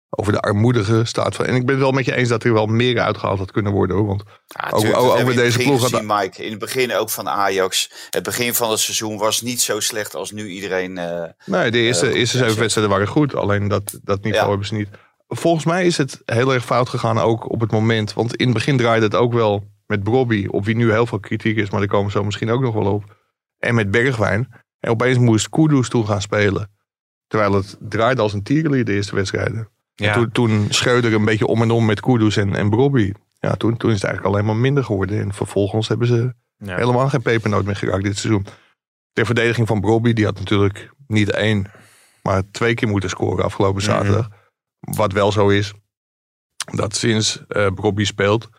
over de armoedige staat van... En ik ben het wel met je eens dat er wel meer uitgehaald had kunnen worden. Hoor, want Ja, Ook- ook- met deze ploeg had- gezien, Mike. In het begin ook van Ajax. Het begin van het seizoen was niet zo slecht als nu iedereen... eh, Nee, de eerste, Eh, eerste zeven wedstrijden waren goed. Alleen dat, dat niveau Ja. hebben ze niet. Volgens mij is het heel erg fout gegaan ook op het moment. Want in het begin draaide het ook wel met Brobby. Op wie nu heel veel kritiek is. Maar daar komen we zo misschien ook nog wel op. En met Bergwijn. En opeens moest Kudus toen gaan spelen. Terwijl het draaide als een tierenlier de eerste wedstrijden. Ja. toen, toen Schreuder een beetje om en om met Kudus en, en. Ja, toen, toen is het eigenlijk alleen maar minder geworden. En vervolgens hebben ze Ja. helemaal geen pepernoot meer geraakt dit seizoen. Ter verdediging van Brobby, die had natuurlijk niet één, maar twee keer moeten scoren afgelopen Mhm. zaterdag. Wat wel zo is, dat sinds Brobby speelt,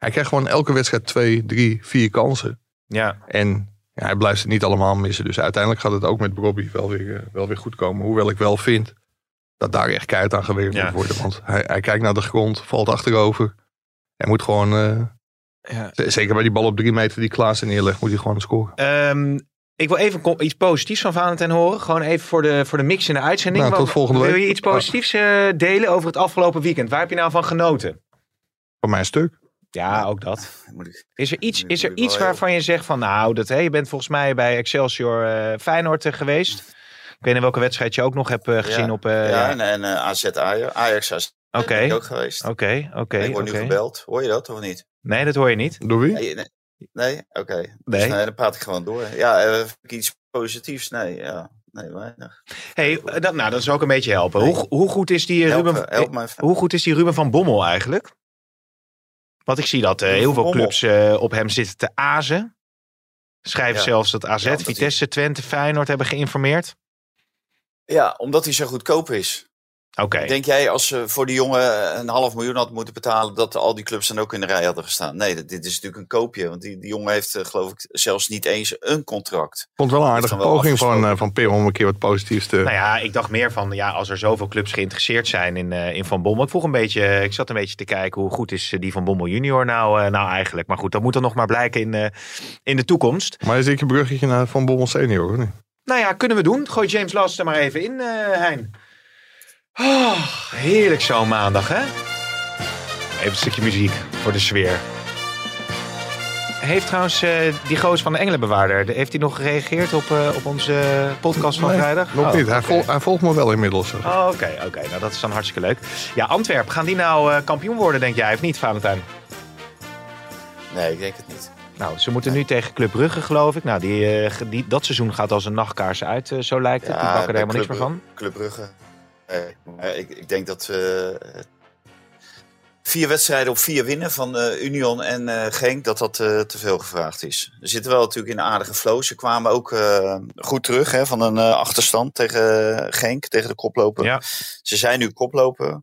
hij krijgt gewoon elke wedstrijd twee, drie, vier kansen. Ja. En ja, hij blijft het niet allemaal missen. Dus uiteindelijk gaat het ook met Brobby wel weer, eh, wel weer goed komen. Hoewel ik wel vind dat daar echt keihard aan gewerkt Ja. moet worden. Want hij, hij kijkt naar de grond, valt achterover. Hij moet gewoon, eh, Ja. zeker bij die bal op drie meter die Klaassen neerlegt, moet hij gewoon scoren. Ehm, ik wil even iets positiefs van Valentijn horen. Gewoon even voor de, voor de mix in de uitzending. Nou, tot volgende Wil week. je iets positiefs eh, delen over het afgelopen weekend? Waar heb je nou van genoten? Van mijn stuk. Ja, ook dat. moet ik, Is er iets, is er iets waarvan je zegt van nou, dat, hè, je bent volgens mij bij Excelsior eh Feyenoord eh, geweest. Ik weet niet welke wedstrijd je ook nog hebt eh, gezien Ja. op... eh, ja, en, en eh, AZ Ajax. Ajax AZ Oké, ben ik ook geweest. oké, oké. ik word nu gebeld. Hoor je dat of niet? Nee, dat hoor je niet. Door wie? Nee, nee, nee? oké. Nee. Dus, nee, dan praat ik gewoon door. Ja, iets positiefs? Nee, ja. Nee, weinig. Hey, dat, nou, dat is ook een beetje helpen. Hoe, hoe, goed is die Help, Ruben, help hoe goed is die Ruben van Bommel eigenlijk? Want ik zie dat eh, heel veel clubs eh, op hem zitten te azen. Schrijven Ja. zelfs dat AZ, Ja, Vitesse, Twente, Feyenoord hebben geïnformeerd. Ja, omdat hij zo goedkoop is. Oké. Denk jij als ze voor die jongen een half miljoen had moeten betalen, dat al die clubs dan ook in de rij hadden gestaan? Nee, dit dit is natuurlijk een koopje. Want die, die jongen heeft, eh, geloof ik, zelfs niet eens een contract. Vond wel een aardige poging van, eh, van Pim om een keer wat positiefs te... Nou ja, ik dacht meer van, ja, als er zoveel clubs geïnteresseerd zijn in, eh, in Van Bommel. Ik vroeg een beetje, ik zat een beetje te kijken hoe goed is die Van Bommel junior nou, nou eigenlijk. Maar goed, dat moet dan nog maar blijken in, eh, in de toekomst. Maar is ik een bruggetje naar Van Bommel senior, of niet? Nou ja, kunnen we doen. Gooi James Last er maar even in, eh Hein. Oh, heerlijk zo'n maandag, hè? Even een stukje muziek voor de sfeer. Heeft trouwens eh, die goos van de Engelenbewaarder, de- heeft hij nog gereageerd op, eh, op onze podcast van Nee, vrijdag? Nog Oh, niet. Hij, oké. vol- hij volgt me wel inmiddels. Oh, Oké, oké. Nou, dat is dan hartstikke leuk. Ja, Antwerpen, gaan die nou eh, kampioen worden, denk jij, of niet, Valentijn? Nee, ik denk het niet. Nou, ze moeten nu tegen Club Brugge, geloof ik. Nou, die, eh, die, dat seizoen gaat als een nachtkaars uit, eh, zo lijkt het. die bakken er helemaal niks meer van. Club Brugge. Eh, maar ik, ik denk dat eh vier wedstrijden op vier winnen van uh, Union en uh, Genk, dat dat uh, te veel gevraagd is. Ze zitten wel natuurlijk in een aardige flow. Ze kwamen ook goed terug hè, van een achterstand tegen Genk, tegen de koploper. Ja. Ze zijn nu koploper.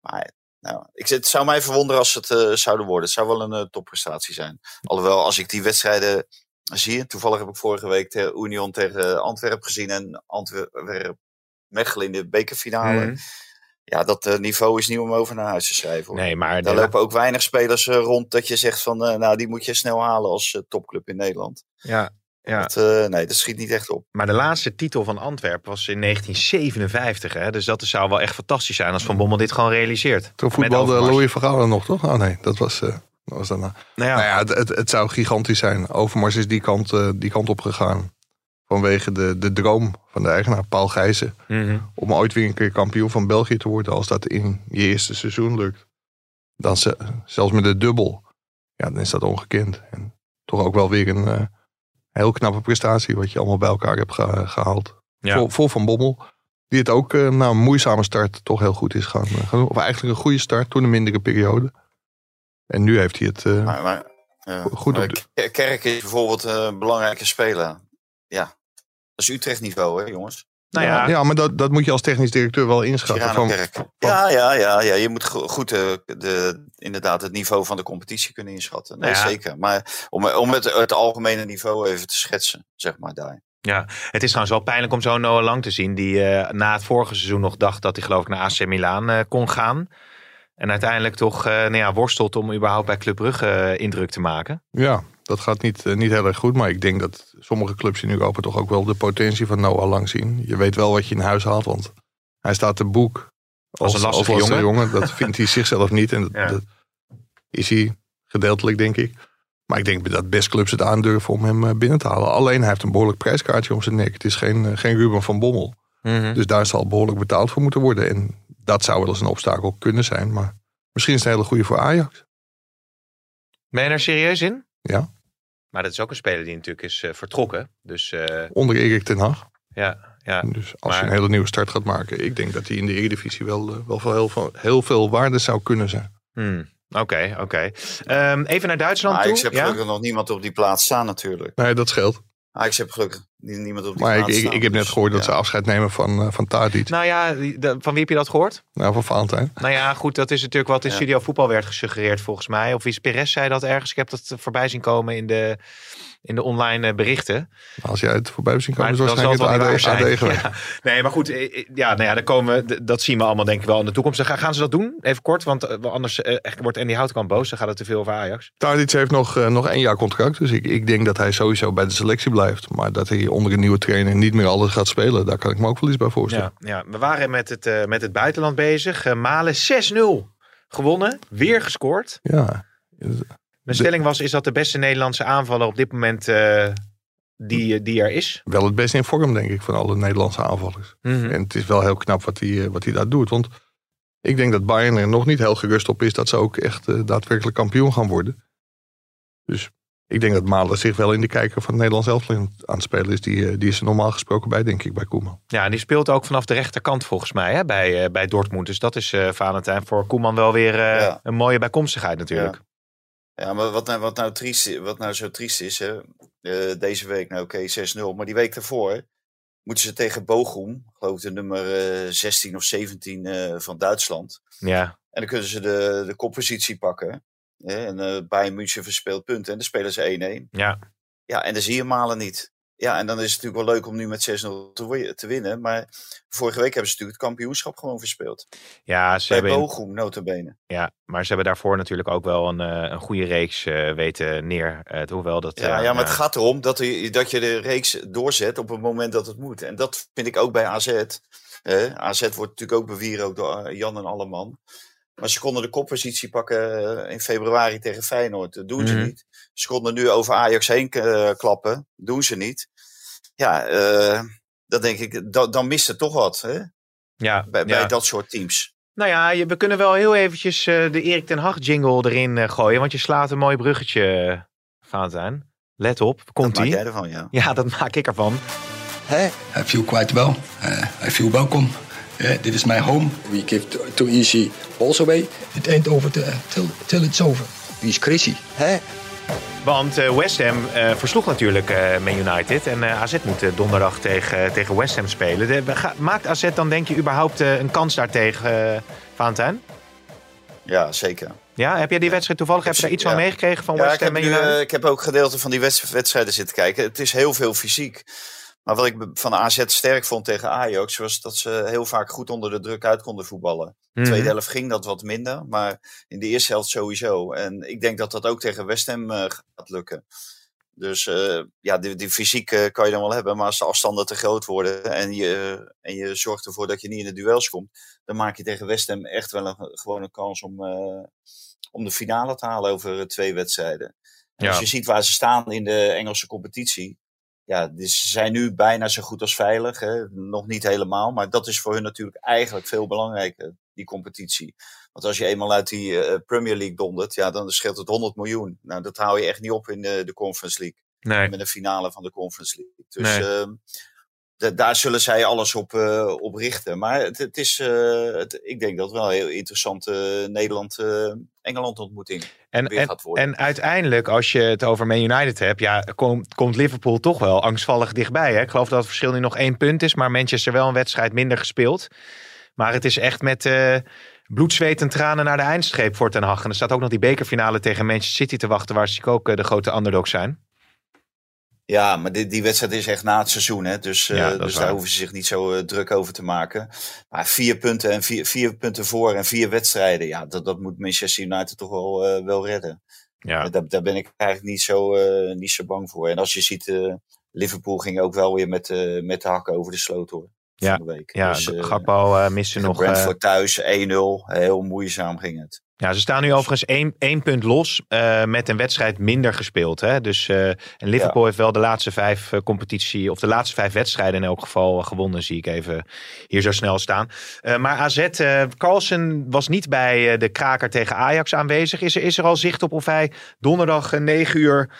Maar nou, ik, het zou mij verwonderen als het zouden worden. Het zou wel een topprestatie zijn. Alhoewel, als ik die wedstrijden zie, toevallig heb ik vorige week Union tegen Antwerpen gezien en Antwerpen Mechelen in de bekerfinale. Mhm. Ja, dat uh, niveau is niet om over naar huis te schrijven. Hoor. Nee, maar Daar de- lopen ook weinig spelers uh, rond dat je zegt van, uh, nou, die moet je snel halen als topclub in Nederland. ja, ja. Dat, nee, dat schiet niet echt op. Maar de laatste titel van Antwerpen was in 1957. Hè? Dus dat zou wel echt fantastisch zijn als Van Bommel dit gewoon realiseert. Toen voetbalde. Louis van Gaal nog, toch? Oh nee, dat was, dat was daarna. Nou ja, Nou ja, het, het, het zou gigantisch zijn. Overmars is die kant, uh, die kant op gegaan. Vanwege de, de droom van de eigenaar, Paul Gijzen. mhm. Om ooit weer een keer kampioen van België te worden. Als dat in je eerste seizoen lukt. Dan ze, zelfs met de dubbel. Ja, dan is dat ongekend. En toch ook wel weer een uh, heel knappe prestatie. Wat je allemaal bij elkaar hebt ge, gehaald. Ja. Vol, vol, van Bommel. Die het ook uh, na een moeizame start toch heel goed is gaan, gaan doen. Of eigenlijk een goede start toen een mindere periode. En nu heeft hij het uh, Maar, maar, goed maar op de... K- Kerk is bijvoorbeeld eh, een belangrijke speler. Ja, dat is Utrecht niveau, hè, jongens. nou ja, ja, maar dat, dat moet je als technisch directeur wel inschatten. Van. Ja, ja, ja, ja, je moet go- goed eh, de, inderdaad het niveau van de competitie kunnen inschatten. Nee, ja. zeker. Maar om, om het, het algemene niveau even te schetsen, zeg maar daar. Ja, het is trouwens wel pijnlijk om zo'n Noah Lang te zien. Die eh, na het vorige seizoen nog dacht dat hij geloof ik naar AC Milan eh, kon gaan. En uiteindelijk toch eh, nou ja, worstelt om überhaupt bij Club Brugge eh, indruk te maken. ja, dat gaat niet, eh, niet heel erg goed. Maar ik denk dat sommige clubs in Europa toch ook wel de potentie van Noah Lang zien. Je weet wel wat je in huis haalt, want hij staat te boek Als een lastige lastige jongen. Dat vindt hij zichzelf niet. En dat, Ja. dat is hij gedeeltelijk, denk ik. Maar ik denk dat best clubs het aandurven om hem eh, binnen te halen. Alleen hij heeft een behoorlijk prijskaartje om zijn nek. Het is geen, eh, geen Ruben van Bommel. Dus daar zal behoorlijk betaald voor moeten worden. En dat zou wel eens een obstakel kunnen zijn. Maar misschien is het een hele goede voor Ajax. Ben je er serieus in? Ja. Maar dat is ook een speler die natuurlijk is eh, vertrokken. Dus eh, Onder Erik ten Hag. ja, ja. Dus als Maar- je een hele nieuwe start gaat maken. Ik denk dat hij in de Eredivisie wel, eh, wel heel, veel- heel veel waarde zou kunnen zijn. Hmm. Oké, oké. Ehm, even naar Duitsland Maar toe. ik heb ja? gelukkig nog niemand op die plaats staan natuurlijk. Nee, dat scheelt. Ajax heb gelukkig nie- niemand op die Maar ik, ik, staan. ik heb net dus, gehoord dat ja. ze afscheid nemen van, eh, van Tadic. Nou ja, de- van wie heb je dat gehoord? Nou, van Valentijn. Nou ja, goed, dat is natuurlijk wat in Ja. Studio Voetbal werd gesuggereerd volgens mij. Of wie is Perez zei dat ergens. Ik heb dat voorbij zien komen in de, in de online eh, berichten. Als jij het voorbij zien Maar komen, is dan zal het waarschijnlijk zijn. AD, AD geweest. Ja. Nee, maar goed. eh, eh, Ja, nou ja, dan komen we, dat zien we allemaal denk ik wel in de toekomst. Ga- Gaan ze dat doen? Even kort, want anders echt wordt Andy Houtkamp boos. Dan gaat het te veel over Ajax. Tadic heeft nog, nog één jaar contract. Dus ik, ik denk dat hij sowieso bij de selectie blijft. Maar dat hij onder een nieuwe trainer niet meer alles gaat spelen. Daar kan ik me ook wel iets bij voorstellen. Ja, ja, we waren met het, met het buitenland bezig. Malen 6-0 gewonnen. Weer gescoord. Ja. Mijn stelling was, is dat de beste Nederlandse aanvaller op dit moment eh, die, die er is? wel het best in vorm, denk ik, van alle Nederlandse aanvallers. Mhm. En het is wel heel knap wat hij, eh, wat hij daar doet. Want ik denk dat Bayern er nog niet heel gerust op is dat ze ook echt eh, daadwerkelijk kampioen gaan worden. Dus ik denk dat Malen zich wel in de kijker van het Nederlands elftal aan het spelen is. Die, eh, die is er normaal gesproken bij, denk ik, bij Koeman. Ja, en die speelt ook vanaf de rechterkant volgens mij hè, bij, eh, bij Dortmund. Dus dat is eh Valentijn voor Koeman wel weer eh, Ja. een mooie bijkomstigheid natuurlijk. Ja, maar wat nou, wat nou, triest, wat nou zo triest is, hè? eh, deze week, nou oké, 6-0. Maar die week daarvoor moeten ze tegen Bochum, geloof ik de nummer eh, 16 of 17 eh, van Duitsland. Ja, En dan kunnen ze de, de koppositie pakken. hè, en eh Bayern München verspeelt punten en dan spelen ze 1-1. ja. Ja, en dan zie je Malen niet. Ja, en dan is het natuurlijk wel leuk om nu met 6-0 te, te winnen. Maar vorige week hebben ze natuurlijk het kampioenschap gewoon verspeeld. ja, ze Bij hebben, Bochum, notabene. ja, maar ze hebben daarvoor natuurlijk ook wel een, eh, een goede reeks eh, weten neer. eh, hoewel dat, Ja, ja, maar het gaat erom dat, je- dat je de reeks doorzet op het moment dat het moet. En dat vind ik ook bij AZ. AZ wordt natuurlijk ook bewierookt door Jan en Alleman. Maar ze konden de koppositie pakken eh, in februari tegen Feyenoord. Dat doen ze Mhm. niet. Ze konden nu over Ajax heen eh, klappen. doen ze niet. Ja, eh, dan denk ik, da- dan mist er toch wat hè? ja, Bij, bij ja. dat soort teams. Nou ja, je, we kunnen wel heel eventjes eh, de Erik ten Hag jingle erin eh, gooien. Want je slaat een mooi bruggetje, eh, Valentijn. Let op, komt maak ie. jij ervan, ja? Ja, dat maak ik ervan. Hij viel quite well. Uh, hij viel welkom. Yeah, dit is my home. We give too, too easy balls away. It ain't over till, till, till it's over. Wie is crazy? Hè? Want eh, West Ham eh, versloeg natuurlijk eh, Man United. En eh, AZ moet eh, donderdag tegen, tegen West Ham spelen. De- we ga- maakt AZ dan denk je überhaupt eh, een kans daartegen, uh, Valentijn? Ja, zeker. Ja, heb jij die wedstrijd toevallig, heb je daar iets van Ja. meegekregen van Ja, West ik Ham heb, Man nu, United? eh, ik heb ook gedeelte van die wedst- wedstrijden zitten kijken. Het is heel veel fysiek. Maar wat ik van AZ sterk vond tegen Ajax... was dat ze heel vaak goed onder de druk uit konden voetballen. De Mhm. tweede helft ging dat wat minder. Maar in de eerste helft sowieso. En ik denk dat dat ook tegen West Ham eh, gaat lukken. Dus eh, ja, die, die fysiek eh, kan je dan wel hebben. Maar als de afstanden te groot worden... en je, en je zorgt ervoor dat je niet in de duels komt... dan maak je tegen West Ham echt wel een, gewoon een kans om... eh, om de finale te halen over eh, twee wedstrijden. En Ja. Als je ziet waar ze staan in de Engelse competitie. Ja, dus ze zijn nu bijna zo goed als veilig. Hè? Nog niet helemaal, maar dat is voor hun natuurlijk eigenlijk veel belangrijker, die competitie. Want als je eenmaal uit die eh, Premier League dondert, ja, dan scheelt het 100 miljoen. Nou, dat hou je echt niet op in de, de Conference League. Nee. Met een finale van de Conference League. Dus Nee. ehm, daar zullen zij alles op, eh, op richten. Maar het, het is, eh, het, ik denk dat het wel een heel interessante Nederland-Engeland ontmoeting En, weer en, gaat worden. en uiteindelijk, als je het over Man United hebt, ja, komt, komt Liverpool toch wel angstvallig dichtbij. Hè? Ik geloof dat het verschil nu nog één punt is, maar Manchester wel een wedstrijd minder gespeeld. Maar het is echt met eh bloed, zweet en tranen naar de eindstreep voor Ten Hag. En er staat ook nog die bekerfinale tegen Manchester City te wachten, waar ze ook eh, de grote underdog zijn. Ja, maar die, die wedstrijd is echt na het seizoen. Hè? Dus, eh, Ja, dus daar hoeven ze zich niet zo eh, druk over te maken. Maar vier punten en vier, vier punten voor en vier wedstrijden. Ja, dat, dat moet Manchester United toch wel, eh, wel redden. Ja, Daar, daar ben ik eigenlijk niet zo, niet zo bang voor. En als je ziet, Liverpool ging ook wel weer met, met de hakken over de sloot hoor. Ja, van de week. ja dus, Gakpo missen nog... Brentford thuis 1-0. Heel moeizaam ging het. Ja, ze staan nu overigens één, één punt los eh, met een wedstrijd minder gespeeld. Hè? Dus, eh, en Liverpool heeft wel de laatste vijf eh, competitie, of de laatste vijf wedstrijden in elk geval gewonnen, zie ik even hier zo snel staan. Maar AZ, Carlsen was niet bij de kraker tegen Ajax aanwezig. Is er, is er al zicht op of hij donderdag eh, 9 uur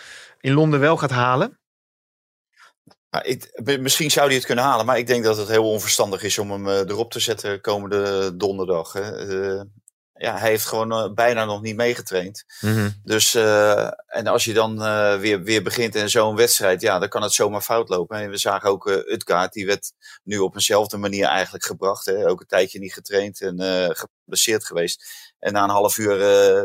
in Londen wel gaat halen? Nou, ik, misschien zou hij het kunnen halen, maar ik denk dat het heel onverstandig is om hem erop te zetten komende donderdag. Hè. Ja, hij heeft gewoon eh, bijna nog niet meegetraind. Dus, eh, en als je dan eh, weer, weer begint in zo'n wedstrijd, ja, dan kan het zomaar fout lopen. En we zagen ook Utgaard, die werd nu op eenzelfde manier eigenlijk gebracht. Hè. Ook een tijdje niet getraind en geblesseerd geweest. En na een half uur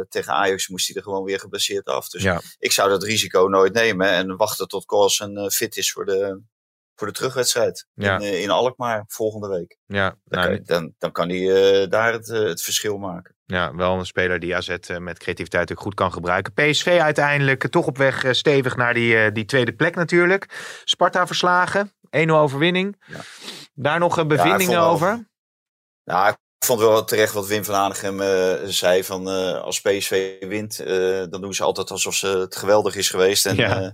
tegen Ajax moest hij er gewoon weer geblesseerd af. Dus Ja. ik zou dat risico nooit nemen en wachten tot Carlsen fit is voor de, voor de terugwedstrijd Ja. in, in Alkmaar volgende week. Ja, Dan, nou, kan, dan, dan kan hij daar het, het verschil maken. Ja, wel een speler die AZ eh, met creativiteit ook goed kan gebruiken. PSV uiteindelijk eh, toch op weg eh, stevig naar die, die tweede plek natuurlijk. Sparta verslagen, 1-0 overwinning. Ja. Daar nog Ja, bevindingen wel- over? Nou, ik vond wel terecht wat Wim van Aanegem eh, zei. Van, als PSV wint, dan doen ze altijd alsof ze het geweldig is geweest. En Ja.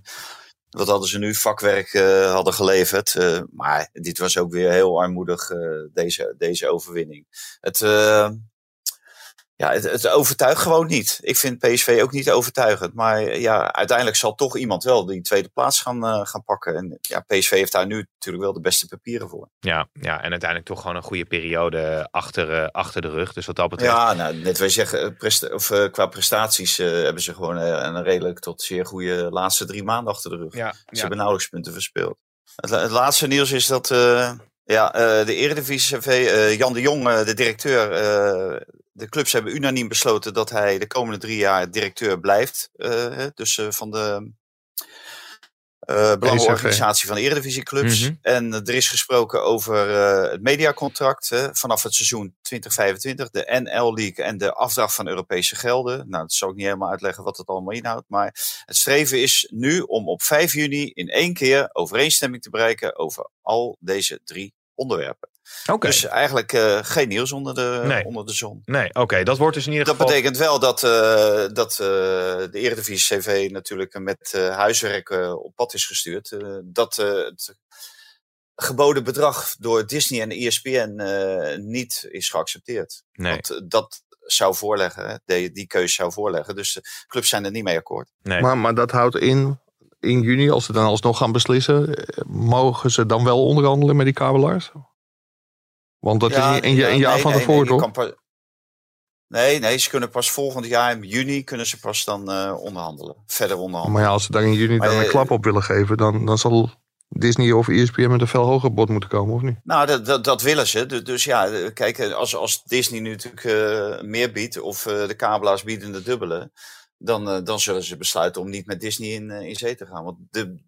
wat hadden ze nu? Vakwerk hadden geleverd. Maar dit was ook weer heel armoedig, deze, deze overwinning. Het, ja, het, het overtuigt gewoon niet. Ik vind PSV ook niet overtuigend. Maar ja, uiteindelijk zal toch iemand wel die tweede plaats gaan, eh, gaan pakken. En ja, PSV heeft daar nu natuurlijk wel de beste papieren voor. Ja, ja, en uiteindelijk toch gewoon een goede periode achter, eh, achter de rug. Dus wat dat betreft. Ja, nou, net wij zeggen, eh, presta- of, qua prestaties hebben ze gewoon een redelijk tot zeer goede laatste drie maanden achter de rug. Ja, Ze ja. hebben nauwelijks punten verspeeld. Het, la- het laatste nieuws is dat ja, uh, de Eredivisie CV, uh, Jan de Jong, uh, de directeur, de clubs hebben unaniem besloten dat hij de komende drie jaar directeur blijft. dus van de uh, belangenorganisatie van de Eredivisieclubs. Mhm. Mm -hmm. En er is gesproken over uh, het mediacontract uh, vanaf het seizoen 2025, de NL League en de afdracht van Europese gelden. Nou, dat zal ik niet helemaal uitleggen wat het allemaal inhoudt. Maar het streven is nu om op 5 juni in één keer overeenstemming te bereiken over al deze drie onderwerpen. Okay. Dus eigenlijk uh, geen nieuws onder de, nee. onder de zon. Nee, oké. Okay. Dat wordt dus in ieder dat geval... Dat betekent wel dat, uh, dat uh, de Eredivisie CV natuurlijk met uh, huiswerk op pad is gestuurd. dat het geboden bedrag door Disney en ESPN niet is geaccepteerd. Nee. Want dat zou voorleggen, die, die keuze zou voorleggen. Dus de clubs zijn er niet mee akkoord. Nee. Maar, maar dat houdt in, in juni, als ze dan alsnog gaan beslissen, mogen ze dan wel onderhandelen met die kabelaars? Want dat Ja, is een, een, een jaar nee, van nee, tevoren, nee, toch? Nee, nee, ze kunnen pas volgend jaar in juni kunnen ze pas dan eh, onderhandelen. Verder onderhandelen. Maar ja, als ze daar in juni Maar, dan een klap op willen geven, dan, dan zal Disney of ESPN met een veel hoger bod moeten komen, of niet? Nou, dat, dat, dat willen ze. Du- Dus ja, eh, kijk, eh, als, als Disney nu natuurlijk meer biedt, of de kabelaars bieden de dubbele, dan, dan zullen ze besluiten om niet met Disney in, in zee te gaan. Want de,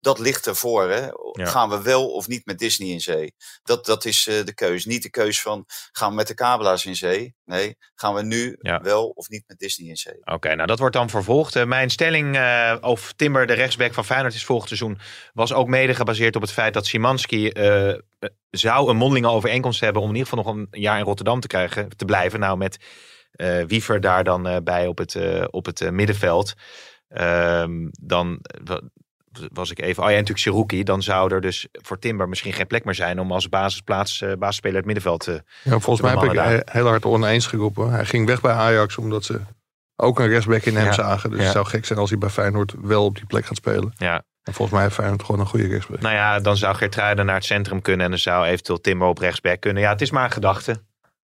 dat ligt ervoor. Hè? Gaan we wel of niet met Disney in zee? Dat, dat is eh, de keuze. Niet de keuze van gaan we met de kabelaars in zee? Nee, gaan we nu Ja. wel of niet met Disney in zee? Oké, nou dat wordt dan vervolgd. Eh, mijn stelling eh, of Timber de rechtsback van Feyenoord is volgend seizoen... was ook mede gebaseerd op het feit dat Simanski zou een mondelinge overeenkomst hebben... om in ieder geval nog een jaar in Rotterdam te, krijgen, te blijven. Nou, met Wiever daar dan bij op het, op het middenveld. Ehm, dan was ik even... Oh ja, en natuurlijk Seruki. Dan zou er dus voor Timber misschien geen plek meer zijn... om als basisplaats, eh, basisspeler het middenveld te... Ja, volgens mij heb ik daar. he- heel hard oneens geroepen. Hij ging weg bij Ajax omdat ze ook een rechtsback in hem Ja, zagen. Dus ja. het zou gek zijn als hij bij Feyenoord wel op die plek gaat spelen. Ja, En volgens mij heeft Feyenoord gewoon een goede rechtsback. Nou ja, dan zou Geertruiden naar het centrum kunnen en dan zou eventueel Timber op rechtsback kunnen. Ja, het is maar een gedachte.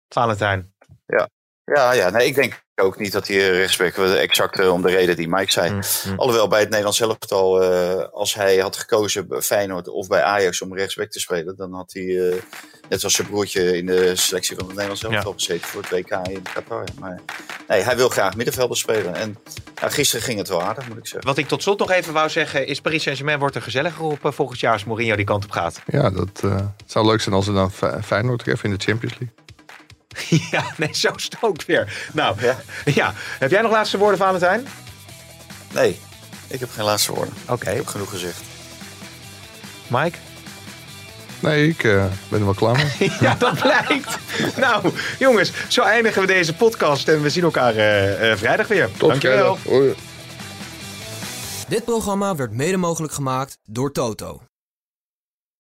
Valentijn. Ja, ja nee, ik denk ook niet dat hij rechtsback was, exact eh, om de reden die Mike zei. Mm, mm. Alhoewel bij het Nederlands elftal, eh als hij had gekozen bij Feyenoord of bij Ajax om rechtsback te spelen, dan had hij, eh, net als zijn broertje, in de selectie van het Nederlands elftal gezeten voor het WK in Qatar. Maar nee, hij wil graag middenvelder spelen. En ja, gisteren ging het wel aardig, moet ik zeggen. Wat ik tot slot nog even wou zeggen, is Paris Saint-Germain wordt er gezelliger op eh, volgend jaar als Mourinho die kant op gaat. Ja, dat eh, het zou leuk zijn als ze dan Fe- Feyenoord treffen in de Champions League. ja, nee, zo is het ook weer. Nou, Ja. ja. Heb jij nog laatste woorden, Valentijn? Nee, ik heb geen laatste woorden. Oké. Ik heb genoeg gezegd. Mike? Nee, ik eh, ben er wel klaar mee. ja, dat blijkt. nou, jongens, zo eindigen we deze podcast en we zien elkaar eh, eh, vrijdag weer. Tot Dankjewel. vrijdag. Hoi. Dit programma werd mede mogelijk gemaakt door Toto.